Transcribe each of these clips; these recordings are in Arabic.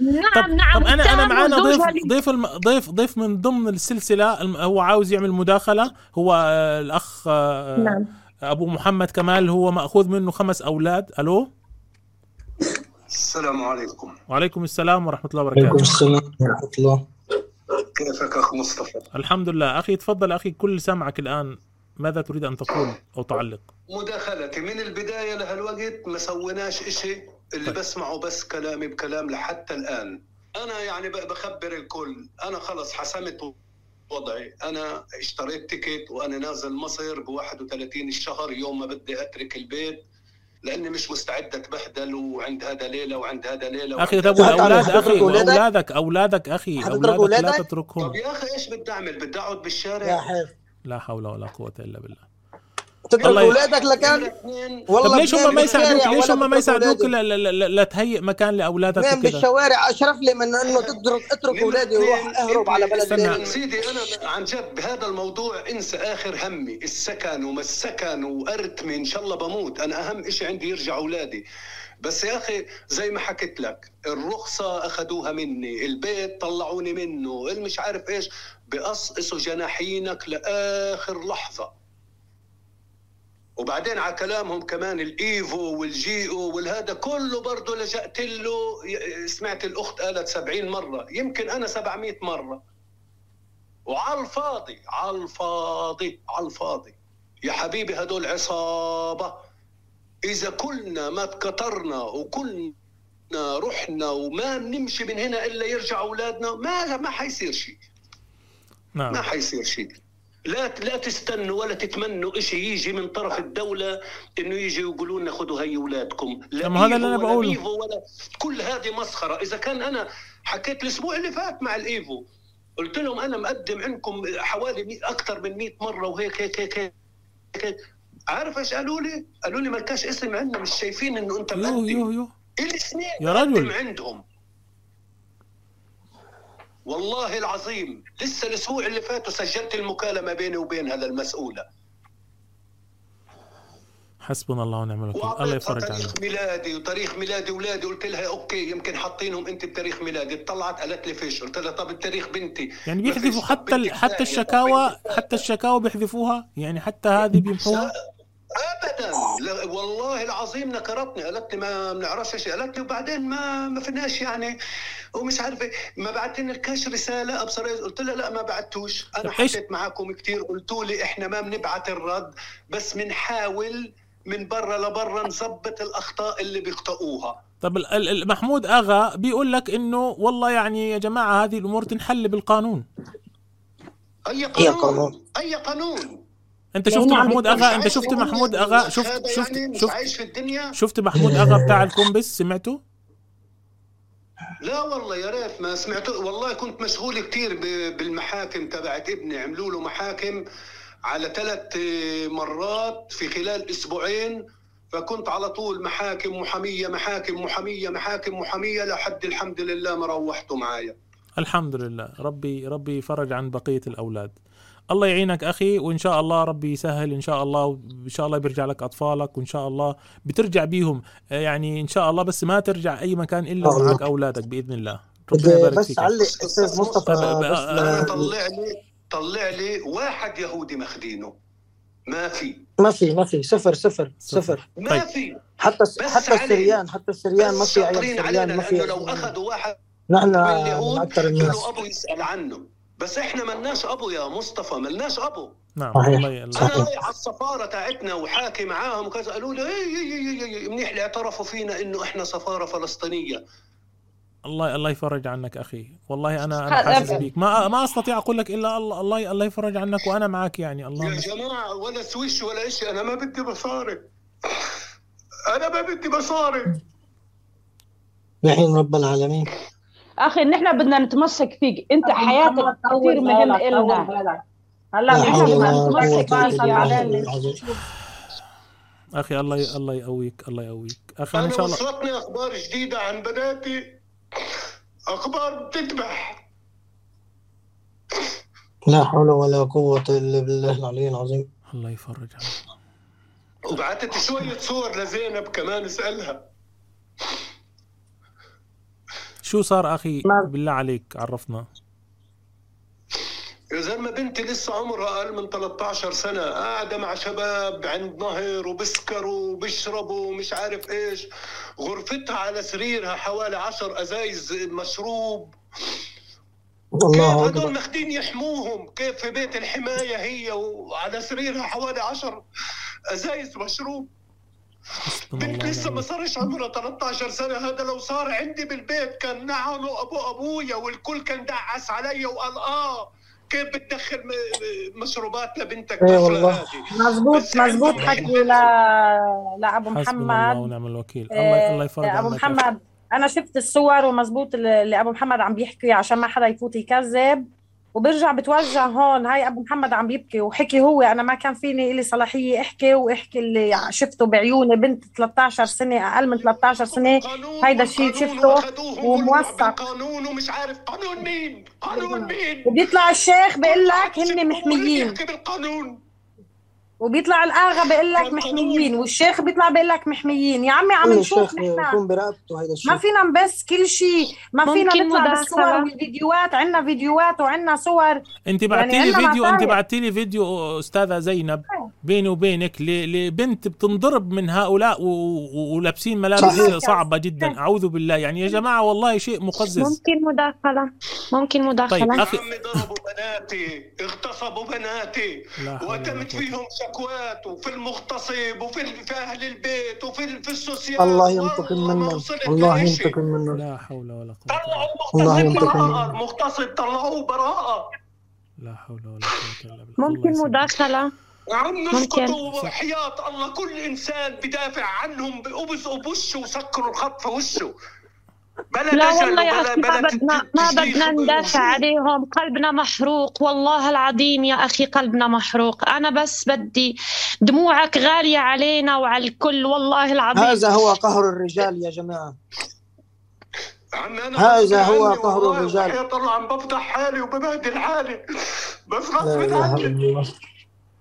نعم طب نعم طب أنا انا معانا ضيف ضيف الم... ضيف ضيف من ضمن السلسلة الم- هو عاوز يعمل مداخلة. هو آه، الأخ آه، نعم. أبو محمد كمال هو مأخوذ منه خمس أولاد. ألو؟ السلام عليكم. وعليكم السلام ورحمة الله وبركاته. السلام ورحمة الله. كيفك أخ مصطفى؟ الحمد لله. أخي تفضل أخي كل سمعك الآن. ماذا تريد أن تقول أو تعلق؟ مداخلتي من البداية لهالوقت ما سويناش إشي. اللي طيب. بسمعه بس كلامي بكلام لحتى الآن. أنا يعني ب- بخبر الكل. أنا خلص حسمت وضعي. أنا اشتريت تيكت وأنا نازل مصر ب 31 الشهر يوم ما بدي أترك البيت لأني مش مستعد أتبهدل وعند هذا ليلة وعند هذا ليلة أخي طب حتترك أخي أولادك؟ أولادك أولادك أخي أولادك لا؟ تتركهم. طب يا أخي إيش بدي أعمل؟ بدي أقعد يا بالشارع حيف لا حول ولا قوة إلا بالله. تترك اولادك لكان اثنين طب والله ليش هم ما يساعدوك ليش هم ما يساعدوك أولادك. لا, لا, لا, لا تهيئ مكان لأولادك وكذا بالشوارع. أشرف لي من إنه تترك اترك اولادي وروح أهرب على بلد. ثاني سيدي أنا عن جد بهذا الموضوع انسى آخر همي السكن وما السكن وأرتمي إن شاء الله بموت. أنا أهم شيء عندي يرجع أولادي. بس يا أخي زي ما حكيت لك الرخصة أخذوها مني البيت طلعوني منه المش عارف إيش بقصقصوا جناحينك لآخر لحظة. وبعدين على كلامهم كمان الإيفو والجيو والهذا كله برضه لجأت له سمعت الأخت قالت 70 مرة يمكن أنا 700 مرة. وعلى الفاضي على الفاضي على الفاضي. يا حبيبي هدول عصابة. إذا كلنا ما تكترنا وكلنا رحنا وما بنمشي من هنا إلا يرجع أولادنا ما ما حيصير شيء. ما نعم حيصير شيء. لا لا تستنوا ولا تتمنوا شيء يجي من طرف الدولة إنه يجي يقولوا لنا خذوا هي أولادكم لا ما هذا اللي ولا بقوله. بيفو ولا كل هذه مسخرة إذا كان أنا حكيت الأسبوع اللي فات مع الإيفو قلت لهم أنا مقدم عندكم حوالي أكثر من 100 مرة وهيك هيك هيك هيك, هيك. عارف إيش قالوا لي؟ قالوا لي مالكاش اسم عندنا مش شايفين إنه أنت يو مقدم يو يو الاثنين يا رجل. عندهم والله العظيم لسه الأسبوع اللي فات سجلت المكالمة بيني وبين هذا المسؤوله حسبنا الله ونعم الوكيل. الله يفرج تاريخ عنك ميلادي وتاريخ ميلادي اولادي قلت لها okay يمكن حاطينهم أنت بتاريخ ميلادي. طلعت قالت لي فيش. قلت لها طب التاريخ بنتي. يعني. بيحذفوا حتى حتى. الشكاوى حتى الشكاوى بيحذفوها؟ يعني حتى هذه بيمحوها؟ ابدا لا والله العظيم نكرتني قالت لي ما بنعرفش شيء قالت لي وبعدين ما ما فيناش يعني ومش عارف إيه ما بعت لنا الكاش رسالة ابصر قلت لها لا ما بعتوش. أنا حكيت معاكم كثير قلتوا لي إحنا ما بنبعت الرد بس بنحاول من برا لبرا نظبط الأخطاء اللي بيخطئوها. طب ال- ال- ال- محمود آغا بيقول لك إنه والله يعني يا جماعة هذه الأمور تنحل بالقانون. أي قانون؟ قانون. أي قانون؟ انت شفت محمود أغا؟ انت شفت محمود. أغا؟ شفت شفت يعني شفت عايش في الدنيا. شفت محمود أغا بتاع الكومبس؟ سمعته؟ لا والله يا ريت ما سمعته. والله كنت مشغول كتير ب- بالمحاكم تبعت ابني. عملوا له محاكم على ثلاث مرات في خلال أسبوعين. فكنت على طول محاكم محامية محاكم محامية محاكم محامية لحد الحمد لله ما روحته معايا. الحمد لله. ربي ربي يفرج عن بقية الأولاد. الله يعينك أخي وإن شاء الله ربي يسهل إن شاء الله وان شاء الله بيرجع لك أطفالك وإن شاء الله بترجع بيهم. آه، يعني إن شاء الله بس ما ترجع أي مكان إلا الله. ومعك أولادك بإذن الله. ربنا بدي يبارك بس فيك. علق أستاذ مصطفى بس آه، ل- طلع لي طلع لي واحد يهودي مخدينه ما في. ما في ما في. صفر صفر صفر. ما طيب. في. حتى حتى. السريان حتى السريان ما في علينا سريان ما في. لأنه لو أخذوا واحد نحن من أكثر الناس. أبو يسأل عنه. بس إحنا ملناش ابو يا مصطفى ملناش ابو. نعم صحيح. الله أنا. رايح على السفارة تاعتنا وحاكي معاهم وكذا قالوا لي إي إي إي إي منيح اللي اعترفوا فينا إنه إحنا سفارة فلسطينية. الله الله يفرج عنك أخي. والله أنا أنا حاسس بيك. ما ما أستطيع أقول لك إلا الله الله الله يفرج عنك وأنا معك يعني. يا الله جماعة ولا سويش ولا شيء أنا ما بدي مصاري. أنا ما بدي مصاري. نحن رب العالمين. أخي نحن بدنا نتمسك فيك. أنت حياتك كثير مهم إلنا. هلأ لا نحن بدنا نتمسك فيك. يا أخي الله ي- الله يقويك الله يقويك. أخي إن شاء الله وصلتني أخبار جديدة عن بناتي. أخبار بتذبح لا حول ولا قوة إلا بالله العلي العظيم. الله يفرج عنك وبعتت شوية صور لزينب كمان اسألها. شو صار أخي؟ بالله عليك عرفنا. يا زلمة بنتي لسه عمرها أقل من 13 سنة قاعدة مع شباب عند نهر وبسكروا وبيشربوا ومش عارف إيش. غرفتها على سريرها حوالي 10 أزايز مشروب. كيف الله هدول أكبر ماخدين يحموهم؟ كيف في بيت الحماية هي وعلى سريرها حوالي 10 أزايز مشروب؟ بنت لسه ما صارش عمرها 13 سنة. هذا لو صار عندي بالبيت كان نعنوا أبو أبويا والكل كان دعس علي وقال آه كيف بتدخل مشروبات لبنتك إيه طفلة والله. مزبوط مزبوط حكي. ل... لابو محمد. ونعم الوكيل. الله الله يفرج أبو. محمد أنا شفت الصور ومزبوط اللي ابو محمد عم بيحكي عشان ما حدا يفوت يكذب. وبرجع بتوجه هون. هاي أبو محمد عم بيبكي وحكي هو أنا ما كان فيني لي صلاحية أحكي وأحكي اللي شفته بعيوني. بنت 13 سنة أقل من 13 سنة. هيدا الشيء شفته وموثق. قانون ومش عارف قانون مين قانون مين. وبيطلع الشيخ بيقول لك هن محميين. بالقانون. وبيطلع الأغا بيقول لك محميين والشيخ بيطلع بيقول لك محميين. يا عمي عم نشوف نحن. برقبته هيدا ما فينا نبث كل شيء ما فينا نطلع مداخلة؟ بالصور والفيديوهات عندنا فيديوهات وعندنا صور. أنت بعتي لي عندنا فيديو أنت. بعتي لي فيديو أستاذة زينب بيني وبينك ل- لبنت بتنضرب من هؤلاء و- و- ولابسين ملابس صحيح. صعبة جدا. أعوذ بالله. يعني يا جماعة والله شيء مقزز. ممكن مداخلة. ممكن مداخلة. طيب أخي ضربوا بناتي اغتصبوا بناتي وتمت. فيهم شكوات وفي المغتصب وفي في أهل البيت وفي في السوسيال. الله ينتقم وصلت الله. ينتقم منهم. لا حول ولا قوة طلعوا الله المغتصب منهم. المغتصب طلعوه براءة. لا حول ولا قوة إلا بالله. الله ممكن. مداخلة؟ عم ممكن. نسكتوا حياة الله. كل إنسان بدافع عنهم بأبصقوا بوشه وسكروا الخط في وشه. بلا لا والله يا أخي ما بلا بدنا ما بدنا ندافع. عليهم. قلبنا محروق والله العظيم يا أخي قلبنا محروق. أنا بس بدي دموعك غالية علينا وعلى الكل والله العظيم. هذا هو قهر الرجال يا جماعة. هذا هو قهر الرجال. الله عم بفضح حالي وببهدل حالي. بس غصب عني.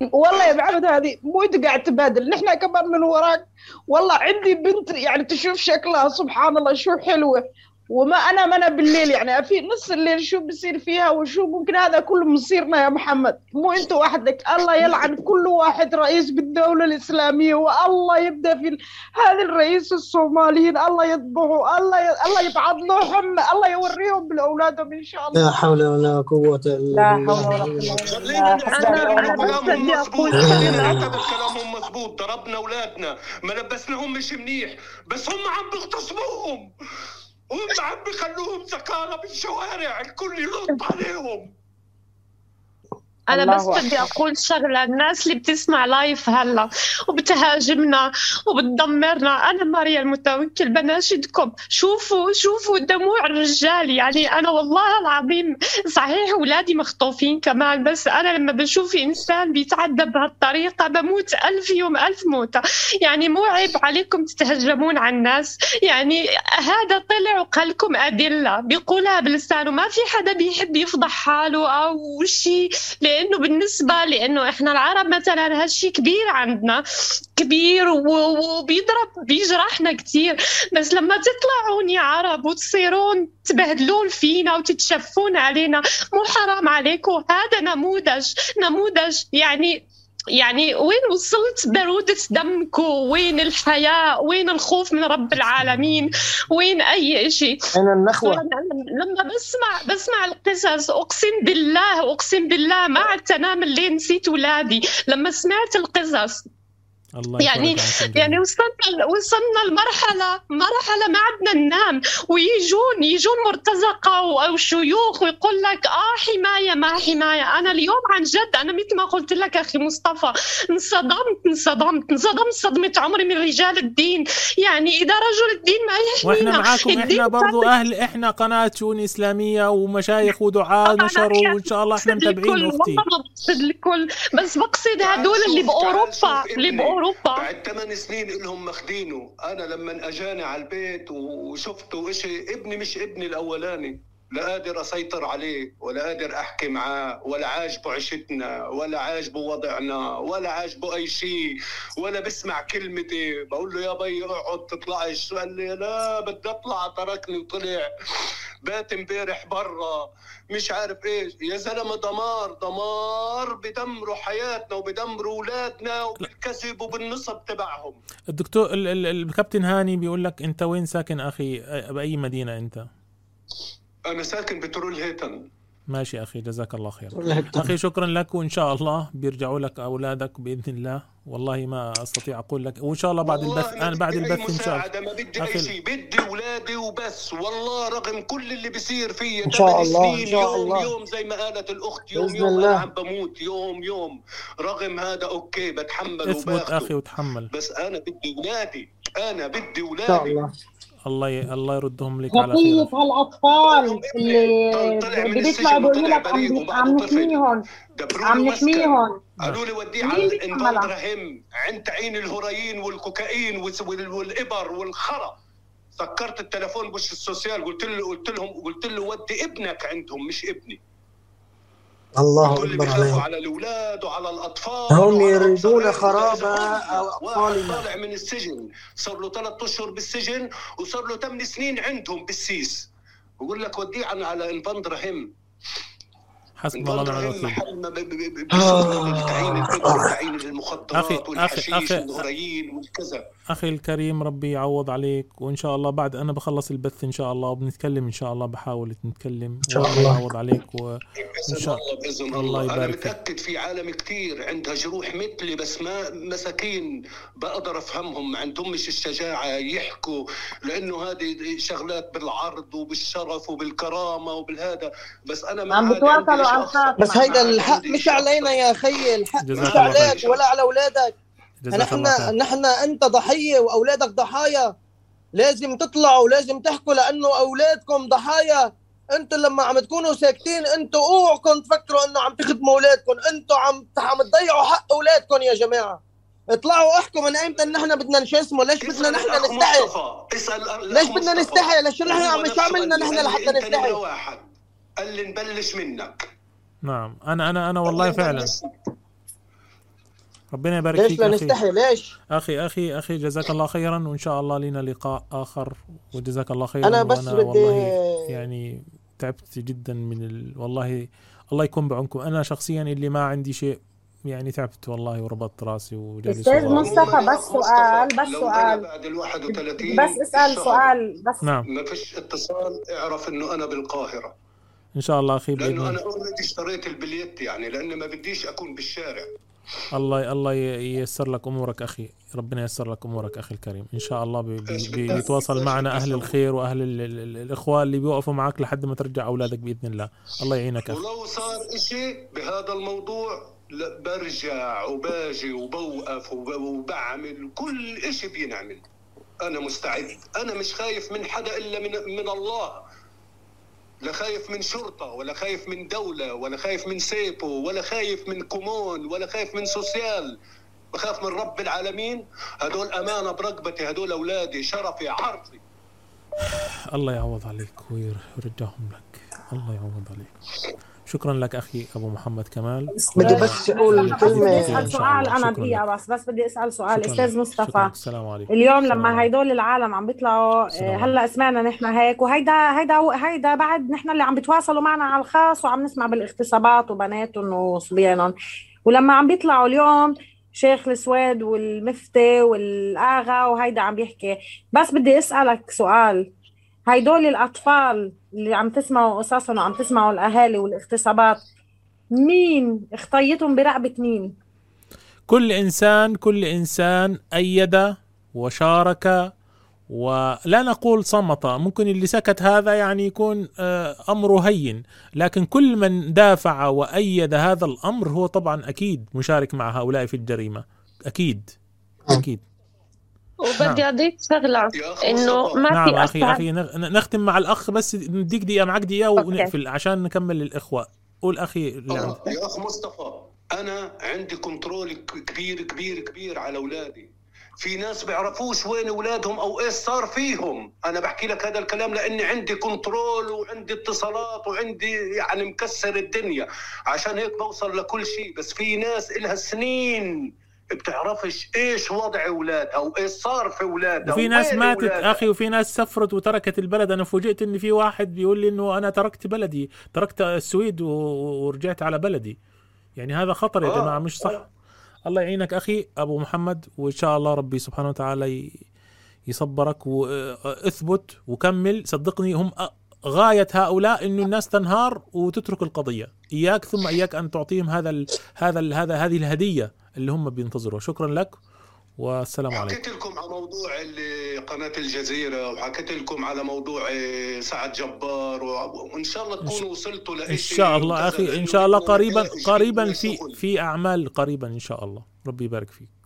والله يا محمد هذه مو انت قاعد تبادل نحن كمان من وراك. والله عندي بنت يعني تشوف شكلها سبحان الله شو حلوة. وما أنا ما أنا بالليل يعني في نص الليل شو بصير فيها وشو ممكن هذا كله مصيرنا يا محمد. مو أنت وحدك الله يلعن كل واحد رئيس بالدولة الإسلامية والله يبدأ في هذا الرئيس الصوماليين الله يذبحوا الله ي... الله يبعض لهم الله يوريهم بالأولادهم إن شاء الله. لا حول ولا قوة لا إلا حول ولا بالله. قوه خلينا الا أنا بس كلامهم أقول خلينا. نعتبر كلامهم مزبوط ضربنا أولادنا ما لبسناهم مش منيح بس هم عم بيغتصبوهم. هم عم بيخلوهم سكارى بالشوارع الكل ينط عليهم. أنا الله بس بدي أقول شغلة الناس اللي بتسمع لايف هلا وبتهاجمنا وبتدمرنا. أنا ماريا المتوكل بناشدكم. شوفوا شوفوا دموع الرجال. يعني أنا والله العظيم صحيح أولادي مخطوفين كمان بس أنا لما بشوف إنسان بيتعدى بهالطريقة بموت ألف يوم ألف موتة. يعني مو عيب عليكم تتهجمون على الناس. يعني هذا طلع وقالكم أدلة. بيقولها بلسانه. ما في حدا بيحب يفضح حاله أو شيء لأنه بالنسبة لأنه إحنا العرب مثلا هالشيء كبير عندنا كبير وبيضرب بيجرحنا كثير بس لما تطلعون يا عرب وتصيرون تبهدلون فينا وتتشفون علينا مو حرام عليكم. هذا نموذج نموذج يعني يعني وين وصلت برودة دمكم وين الحياء وين الخوف من رب العالمين؟ وين أي شيء أين النخوة؟ لما بسمع بسمع القصص أقسم بالله أقسم بالله ما عدت انام الليل نسيت اولادي لما سمعت القصص الله يعني يعني. وصلنا وصلنا لمرحله مرحلة ما عدنا ننام ويجون يجون مرتزقة أو أو شيوخ ويقول لك آه حماية ما حماية. أنا اليوم عن جد أنا مثل ما قلت لك أخي مصطفى انصدمت انصدمت. انصدمت صدمة عمري من رجال الدين. يعني إذا رجل الدين ما يحمينا وإحنا معاكم إحنا برضو أهل إحنا قناة شؤون إسلامية ومشايخ ودعاة طبعاً نشروا وإن شاء الله إحنا متابعين الكل، أختي بقصد الكل. بس بقصد هدول اللي باوروبا اللي ابني. باوروبا بعد ثمان سنين لهم ماخدينه أنا لما أجاني على البيت وشفته إشي ابني مش ابني الأولاني. لا قادر أسيطر عليه ولا قادر أحكي معاه ولا عاجبه عيشتنا ولا عاجبه وضعنا ولا عاجبه أي شيء ولا بسمع كلمتي. بقول له يا بي اقعد تطلعش قال لي؟ لا بدي أطلع. تركني وطلع. بات امبارح برا. مش عارف إيش. يا زلمة دمار دمار. بدمروا حياتنا وبدمروا أولادنا وبالكذب وبالنصب تبعهم. الدكتور ال- ال- الكابتن هاني بيقول لك أنت وين ساكن أخي؟ بأي مدينة أنت؟ أنا ساكن بترول هيتن. ماشي أخي جزاك الله خير أخي شكرا لك وإن شاء الله بيرجعوا لك أولادك بإذن الله. والله ما أستطيع أقول لك وإن شاء الله بعد البث أنا بعد بدي أي البث إن شاء الله. ما بدي أخي- أي شيء. بدي أولادي وبس. والله رغم كل اللي بيصير فيا إن شاء الله، إن شاء يوم الله. يوم زي ما قالت الأخت يوم يوم الله. أنا عم بموت يوم يوم. رغم هذا أوكي بتحمل اثبت أخي وتحمل. بس أنا بدي أولادي أنا بدي إن شاء أولادي. الله. الله ي... الله يردهم لك على خير هالأطفال اللي طلع من بيطلعوا السجن بيقولوا وطلع لك عم. نحميهم عم. نحميهم قالوا لي وديه على اللي عملها؟ الانفالدرهم عند تعيين الهيروين والكوكايين والإبر والخرا سكرت التليفون بوش السوسيال قلت له قلت لهم قلت له ودي ابنك عندهم مش ابني الله أكبر عليهم على الأولاد وعلى الأطفال هم يريدون. خراب. واحد طالع من السجن صار له ثلاث أشهر بالسجن وصار له ثمان سنين عندهم بالسيس بقول لك وديه على انفندرهم حسبنا الله ونعم الوكيل. تعيين المخدرات والحشيش أخي- والهريين والكذا. أخي الكريم ربي يعوض عليك وإن شاء الله بعد أنا بخلص البث إن شاء الله وبنتكلم إن شاء الله بحاول نتكلم. إن شاء الله. يعوض عليك و... بإذن شاء- الله بإذن الله الله, أنا يبارك فيك. متأكد في عالم كتير عندها جروح مثلي بس ما مساكين بقدر أفهمهم. ما عندهمش الشجاعة يحكوا لأنه هذه شغلات بالعرض وبالشرف وبالكرامة وبالهذا. بس أنا ما عم بتواصلوا بس هيدا الحق مش. علينا يا خيي الحق مش. عليك ولا على أولادك. نحن نحن أنت ضحية وأولادك ضحايا. لازم تطلعوا لازم تحكوا لأنه أولادكم ضحايا. أنتوا لما عم تكونوا ساكتين أنتوا أوعكم تفكروا إنه عم تخدموا أولادكم. أنتوا عم عم تضيعوا حق أولادكم يا جماعة. اطلعوا احكوا من أيمتى ان نحن بدنا نشو اسمه ليش بدنا نحن نستحي؟ مصطفى. اسأل الأخ ليش بدنا. نستحي؟ ليش نحن عم شو عملنا نحن لحتى نستحي؟ قال لي نبلش منك. نعم. أنا أنا أنا والله فعلا. ربنا يبارك ليش فيك لا أخي. نستحي ليش؟ أخي أخي أخي جزاك الله خيرا وإن شاء الله لنا لقاء آخر. وجزاك الله خيرا. أنا بس وأنا بدي- والله يعني تعبت جدا من ال... والله الله يكون بعونكم. أنا شخصيا اللي ما عندي شيء يعني تعبت والله وربطت راسي وجالس والله. مصطفى، بس سؤال- بس سؤال. بعد ال 31 بس اسأل الشهر سؤال بس. نعم. ما فيش اتصال اعرف إنه أنا بالقاهرة. إن شاء الله أخي لأنه بإذن أنا الله. already اشتريت ال biljett يعني لأنه ما بديش أكون بالشارع. الله الله ييسر لك أمورك أخي ربنا ييسر لك أمورك أخي الكريم. إن شاء الله بي بي؟ بيتواصل معنا أهل؟ الخير وأهل ال ال ال الإخوان اللي بيوقفوا معك لحد ما ترجع أولادك بإذن الله. الله يعينك أخي. ولو صار إشي بهذا الموضوع لا برجع وباجي وبوقف وب- وبعمل كل إشي بينعمل. أنا مستعد. أنا مش خايف من حدا إلا من من الله. لا خايف من شرطة ولا خايف من دولة ولا خايف من Säpo ولا خايف من kommun ولا خايف من social. بخاف من رب العالمين. هدول أمانة برقبتي هدول أولادي شرفي عرضي. الله يعوض عليك وير- ويرجعهم لك. الله يعوض عليك. شكرا لك أخي أبو محمد كمال بدي بس أقول كلمة أسأل سؤال. أنا دقيقه. بس بس بدي أسأل سؤال أستاذ. مصطفى. السلام عليكم اليوم لما. هدول العالم عم بيطلعوا آه،. هلأ سمعنا نحن هيك وهيدا هيدا هيدا بعد نحن اللي عم بيتواصلوا معنا على الخاص وعم نسمع بالاغتصابات وبناتهم وصبيانهم ولما عم بيطلعوا اليوم شيخ السويد والمفتي والآغا وهيدا عم بيحكي بس بدي أسألك سؤال هيدول الأطفال اللي عم تسمعوا قصصهم وعم تسمعوا الأهالي والاغتصابات مين اخطيتهم برقبة مين؟ كل إنسان كل إنسان أيد وشارك ولا نقول صمت ممكن اللي سكت هذا يعني يكون آه، أمره هين لكن كل من دافع وأيد هذا الأمر هو طبعا أكيد مشارك مع هؤلاء في الجريمة أكيد أكيد وبدي أضيف شغلة إنه. ما نعم في أخي اسهل أخي نغ- نختم مع الأخ بس نديك دقيقة معك دقيقة ونقفل عشان نكمل الإخوة. قول أخي اللي آه، يا أخ مصطفى أنا عندي control كبير كبير كبير على أولادي. في ناس بيعرفوش وين أولادهم أو إيش صار فيهم. أنا بحكي لك هذا الكلام لأني عندي control وعندي اتصالات وعندي يعني مكسر الدنيا. عشان هيك بوصل لكل شيء بس في ناس إلها سنين بتعرفش إيش وضع أولادها وإيش صار في أولادها وفي ناس ماتت. أولادها. أخي وفي ناس سفرت وتركت البلد. أنا فوجئت إن في واحد بيقول لي إنه أنا تركت بلدي تركت السويد ورجعت على بلدي. يعني هذا خطر يا آه، جماعة مش صح. آه. الله يعينك أخي أبو محمد وإن شاء الله ربي سبحانه وتعالى يصبرك واثبت وكمل. صدقني هم غاية هؤلاء إنه الناس تنهار وتترك القضية. إياك ثم إياك أن تعطيهم هذا ال هذا ال هذا هذه الهدية. اللي هم بينتظروها. شكرا لك والسلام عليكم. حكيت لكم على موضوع قناة الجزيرة وحكيت لكم على موضوع سعد جبار وإن شاء الله تكونوا وصلتوا لإشي إن شاء الله إن لأنه شاء الله قريبا قريبا في. في أعمال قريبا إن شاء الله. ربي يبارك فيك.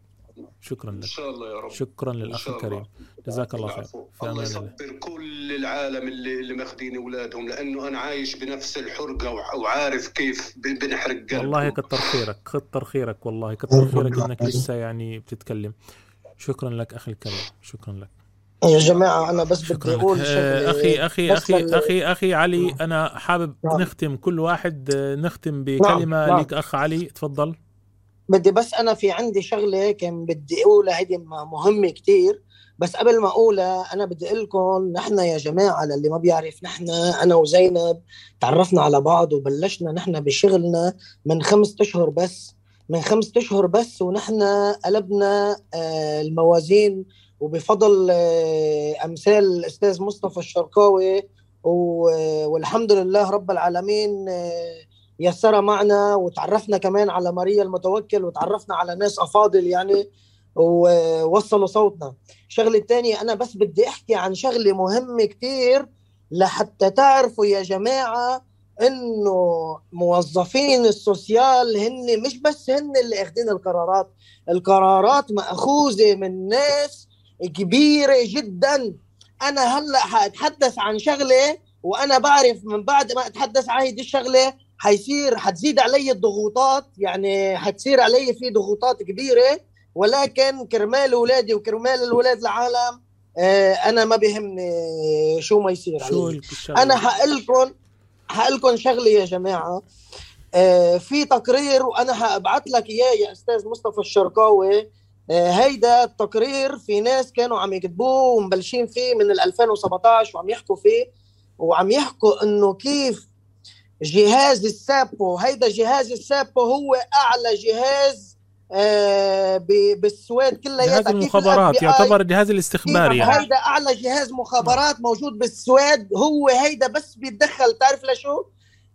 شكرا إن لك. شاء الله يا رب. شكرا للأخ. الكريم. جزاك الله خير. الله يصبر كل العالم اللي اللي ماخذين أولادهم لأنه أنا عايش بنفس الحرقة وع- وعارف كيف بنحرق قلبهم والله كتر خيرك كتر خيرك والله. كتر خيرك إنك لسه يعني بتتكلم. شكرا لك أخي الكريم. شكرا لك. يا جماعة أنا بس بدي أقول آه، شغله أخي أخي بس أخي لل- أخي أخي علي أنا حابب نعم. نختم كل واحد آه، نختم بكلمة نعم. لك أخ علي. تفضل. بدي بس أنا في عندي شغلة كان بدي أقولها هيدي مهمة كتير. بس قبل ما أقولها أنا بدي أقول لكم نحن يا جماعة للي ما بيعرف نحن أنا وزينب تعرفنا على بعض وبلشنا نحن بشغلنا من خمسة أشهر بس. من خمسة أشهر بس ونحن قلبنا آه، الموازين. وبفضل آه، أمثال الأستاذ مصطفى الشرقاوي والحمد لله رب العالمين يسرها معنا وتعرفنا كمان على ماريا المتوكل وتعرفنا على ناس أفاضل يعني ووصلوا صوتنا. الشغله الثانية أنا بس بدي أحكي عن شغلة مهمة كتير لحتى تعرفوا يا جماعة إنه موظفين السوسيال هن مش بس هن اللي اخذين القرارات القرارات مأخوذة من ناس كبيرة جدا. أنا هلأ حأتحدث عن شغلة وأنا بعرف من بعد ما أتحدث عن هيدي الشغلة حيصير حتزيد علي الضغوطات يعني حتصير علي في ضغوطات كبيرة ولكن كرمال أولادي وكرمال الولاد العالم آه أنا ما بيهمني شو ما يصير شو؟ أنا حقلكم حقلكم شغلة يا جماعة. آه في تقرير وأنا حابعت لك إياه يا أستاذ مصطفى الشرقاوي. آه هيدا التقرير في ناس كانوا عم يكتبوه ومبلشين فيه من ال 2017 وعم يحكوا فيه وعم يحكوا إنه كيف جهاز السابو. هيدا جهاز السابو هو أعلى جهاز آه بالسويد كلها. جهاز المخابرات يعتبر الجهاز الاستخباري يعني. هيدا أعلى جهاز مخابرات موجود بالسويد. هو هيدا بس بيتدخل تعرف لشو؟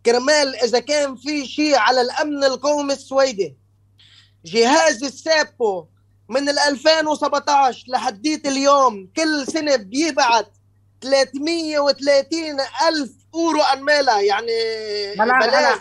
كرمال إذا كان في شيء على الأمن القومي السويدي. جهاز السابو من ال 2017 لحديت اليوم كل سنة بيبعت 330 ألف اورو انميلا يعني بلاغ.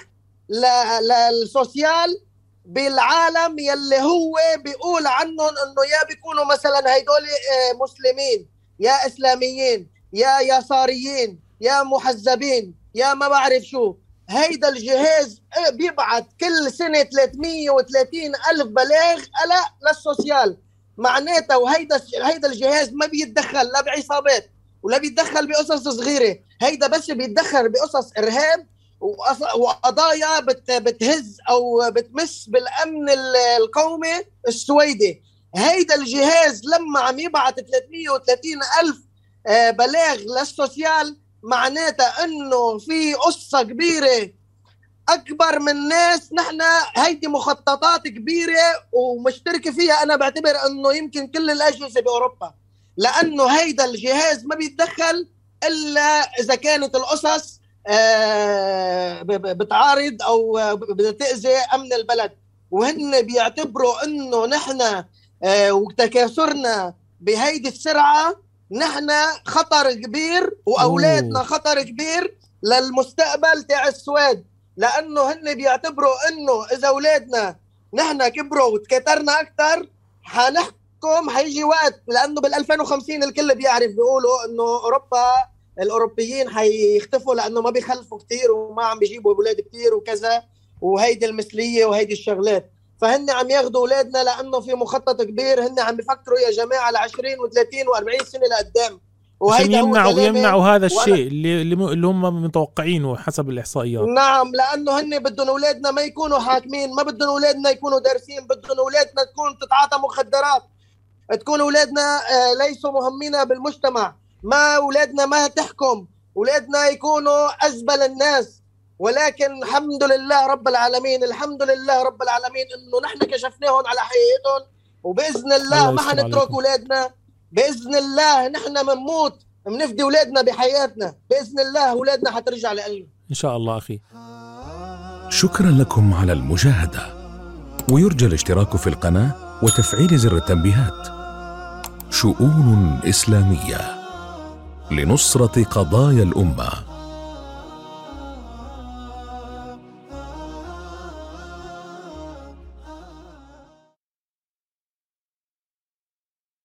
للسوسيال بالعالم يلي هو بيقول عنهم إنه يا بيكونوا مثلا هيدول آه، مسلمين يا إسلاميين يا يساريين يا محزبين يا ما بعرف شو. هيدا الجهاز آه، بيبعت كل سنة 330 ألف بلاغ قلق للسوسيال. معناتها وهيدا هيدا الجهاز ما بيتدخل لا بعصابات. ولا بيتدخل بقصص صغيرة. هيدا بس بيتدخل بقصص إرهاب وقضايا بت بتهز أو بتمس بالأمن ال- القومي السويدي. هيدا الجهاز لما عم يبعت 330 ألف آه، بلاغ للسوسيال معناتها إنه في قصة كبيرة. أكبر من ناس نحن هيدي مخططات كبيرة ومشتركة فيها. أنا بعتبر إنه يمكن كل الأجهزة بأوروبا. لأنه هيدا الجهاز ما بيتدخل إلا إذا كانت القصص آه، بتعارض أو بتاذي أمن البلد وهن بيعتبروا إنه نحن آه، وتكاثرنا بهيدي السرعة نحن خطر كبير وأولادنا. خطر كبير للمستقبل تاع السويد لأنه هن بيعتبروا إنه إذا أولادنا نحن كبروا وتكاثرنا أكثر حنحكم حيجي وقت لأنه بال 2050 الكل بيعرف بيقولوا إنه أوروبا الأوروبيين حيختفوا لأنه ما بيخلفوا كثير وما عم بيجيبوا أولاد كثير وكذا وهيدي المثلية وهيدي الشغلات. فهن عم ياخذوا أولادنا لأنه في مخطط كبير هن عم بيفكروا يا جماعة ل 20 و30 و40 سنة لقدام. عشان يمنعوا. يمنعوا هذا الشيء اللي اللي هم متوقعينه حسب الإحصائيات. نعم لأنه هن بدهم أولادنا ما يكونوا حاكمين ما بدهم أولادنا يكونوا دارسين بدهم أولادنا تكون تتعاطى مخدرات. تكون أولادنا آه، ليسوا مهمين بالمجتمع. ما أولادنا ما تحكم. أولادنا يكونوا أزبل الناس. ولكن الحمد لله رب العالمين الحمد لله رب العالمين إنه نحن كشفناهم على حقيقتهم. وبإذن الله الله ما حنترك. أولادنا. بإذن الله نحن بنموت بنفدي أولادنا بحياتنا. بإذن الله أولادنا حترجع لقلبنا إن شاء الله أخي. شكرا لكم على المشاهدة. ويرجى الاشتراك في القناة وتفعيل زر التنبيهات. شؤون إسلامية لنصرة قضايا الأمة.